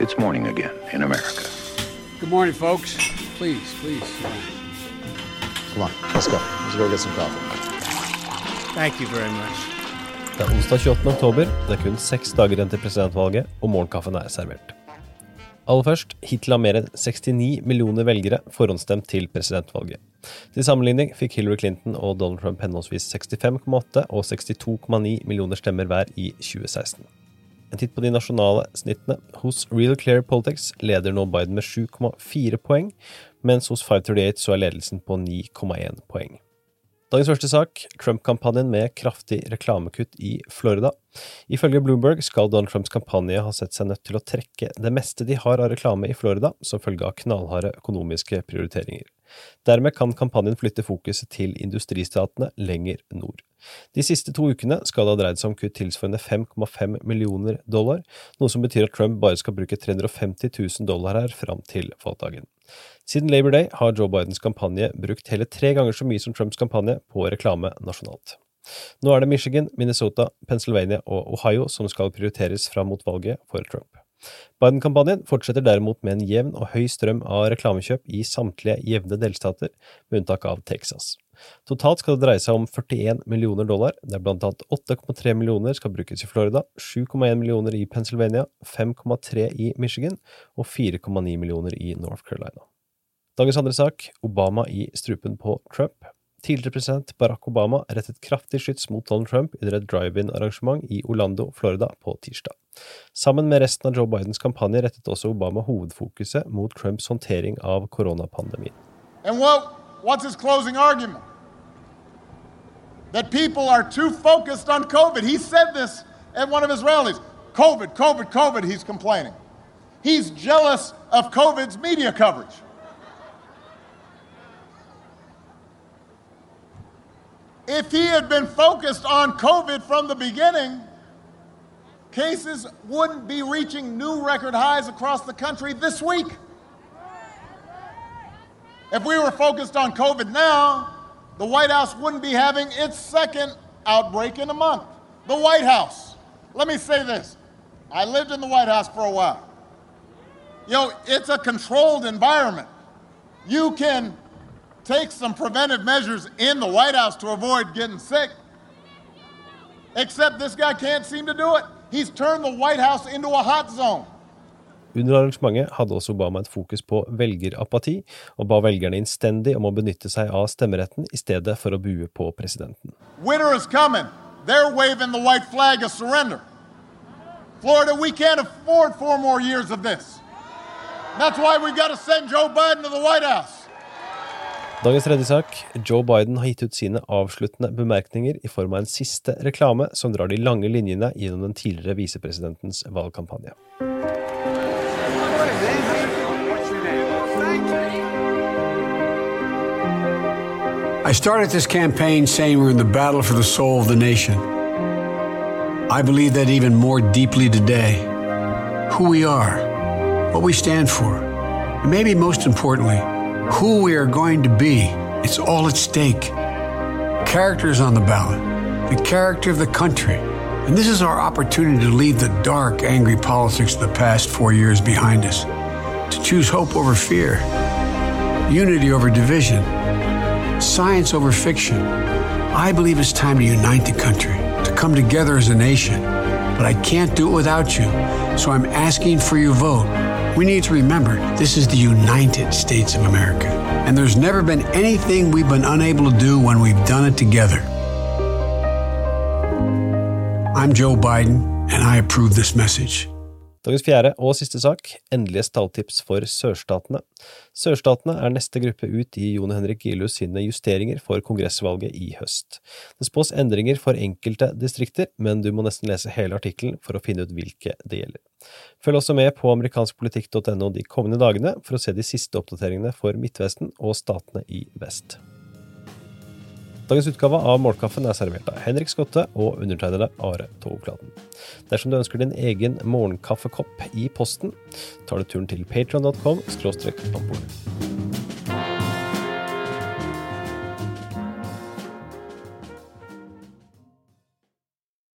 It's morning again in America. Good morning, folks. Please, please. Come on, let's go. Let's go get some coffee. Thank you very much. Det er onsdag 28. oktober, det er kun seks dager igjen til presidentvalget, og morgenkaffen er servert. Aller først, hittil har mer enn 69 millioner velgere forhåndsstemt til presidentvalget. Til sammenligning fikk Hillary Clinton og Donald Trump henholdsvis 65,8 og 62,9 millioner stemmer hver i 2016. En titt på de nasjonale snittene. Hos Real Clear Politics leder nå Biden med 7,4 poeng, mens hos 538 så er ledelsen på 9,1 poeng. Dagens første sak, Trump-kampanjen med kraftig reklamekutt i Florida. Ifølge Bloomberg skal Donald Trumps kampanje ha sett seg nødt til å trekke det meste de har av reklame i Florida, som følge av knallharde økonomiske prioriteringer. Dermed kan kampanjen flytte fokuset til industristatene lenger nord. De siste to ukene skal det ha dreid seg om kutt tilsvarende 5,5 millioner dollar, noe som betyr at Trump bare skal bruke 350 000 dollar her fram til valgdagen. Siden Labor Day har Joe Bidens kampanje brukt hele tre ganger så mye som Trumps kampanje på reklame nasjonalt. Nå er det Michigan, Minnesota, Pennsylvania og Ohio som skal prioriteres fram mot valget for Trump. Biden-kampanjen fortsetter derimot med en jevn og høy strøm av reklamekjøp i samtlige jevne delstater, med unntak av Texas. Totalt skal det dreie seg om 41 millioner dollar, der blant annet 8,3 millioner skal brukes i Florida, 7,1 millioner i Pennsylvania, 5,3 i Michigan og 4,9 millioner i North Carolina. Dagens andre sak, Obama i strupen på Trump. Tidligere president Barack Obama rettet kraftig skyts mot Donald Trump under et drive-in-arrangement i Orlando, Florida, på tirsdag. Sammen med resten av Joe Bidens kampanje rettet også Obama hovedfokuset mot Trumps håndtering av koronapandemien. And what, what's his closing argument? That people are too focused on COVID. He said this at one of his rallies. COVID, COVID, COVID, he's complaining. He's jealous of COVID's media coverage. If he had been focused on COVID from the beginning, cases wouldn't be reaching new record highs across the country this week. If we were focused on COVID now, the White House wouldn't be having its second outbreak in a month. The White House. Let me say this I lived in the White House for a while. You know, it's a controlled environment. You can take some preventive measures in the White House to avoid getting sick. Except this guy can't seem to do it. He's turned the White House into a hot zone. Under arrangementet hadde også Obama et fokus på velgerapati, og ba velgerne innstendig om å benytte seg av stemmeretten i stedet for å bue på presidenten. They're waving the white flag of surrender. Florida, we can't afford four more years of this. That's why we've got to send Joe Biden to the White House. Dagens tredje sak. Joe Biden har gitt ut sine avsluttende bemerkninger i form av en siste reklame som drar de lange linjene gjennom den tidligere visepresidentens valgkampanje. I started this campaign saying we're in the battle for the soul of the nation. I believe that even more deeply today. Who we are, what we stand for, and maybe most importantly, who we are going to be. It's all at stake. Character is on the ballot, the character of the country. And this is our opportunity to leave the dark, angry politics of the past four years behind us, to choose hope over fear, unity over division, science over fiction. I believe it's time to unite the country, to come together as a nation. But I can't do it without you, so I'm asking for your vote. We need to remember this is the United States of America, and there's never been anything we've been unable to do when we've done it together. I'm Joe Biden, and I approve this message. Dagens fjerde og siste sak, endelige stalltips for sørstatene. Sørstatene er neste gruppe ut i Jon Henrik Gilius sine justeringer for kongressvalget i høst. Det spås endringer for enkelte distrikter, men du må nesten lese hele artikkelen for å finne ut hvilke det gjelder. Følg også med på amerikanskpolitikk.no de kommende dagene for å se de siste oppdateringene for Midtvesten og statene i vest. Dagens utgave av Målkaffen er servert av Henrik Skotte og undertegnede Are Tovklaten. Dersom du ønsker din egen morgenkaffekopp i posten, tar du turen til patron.com –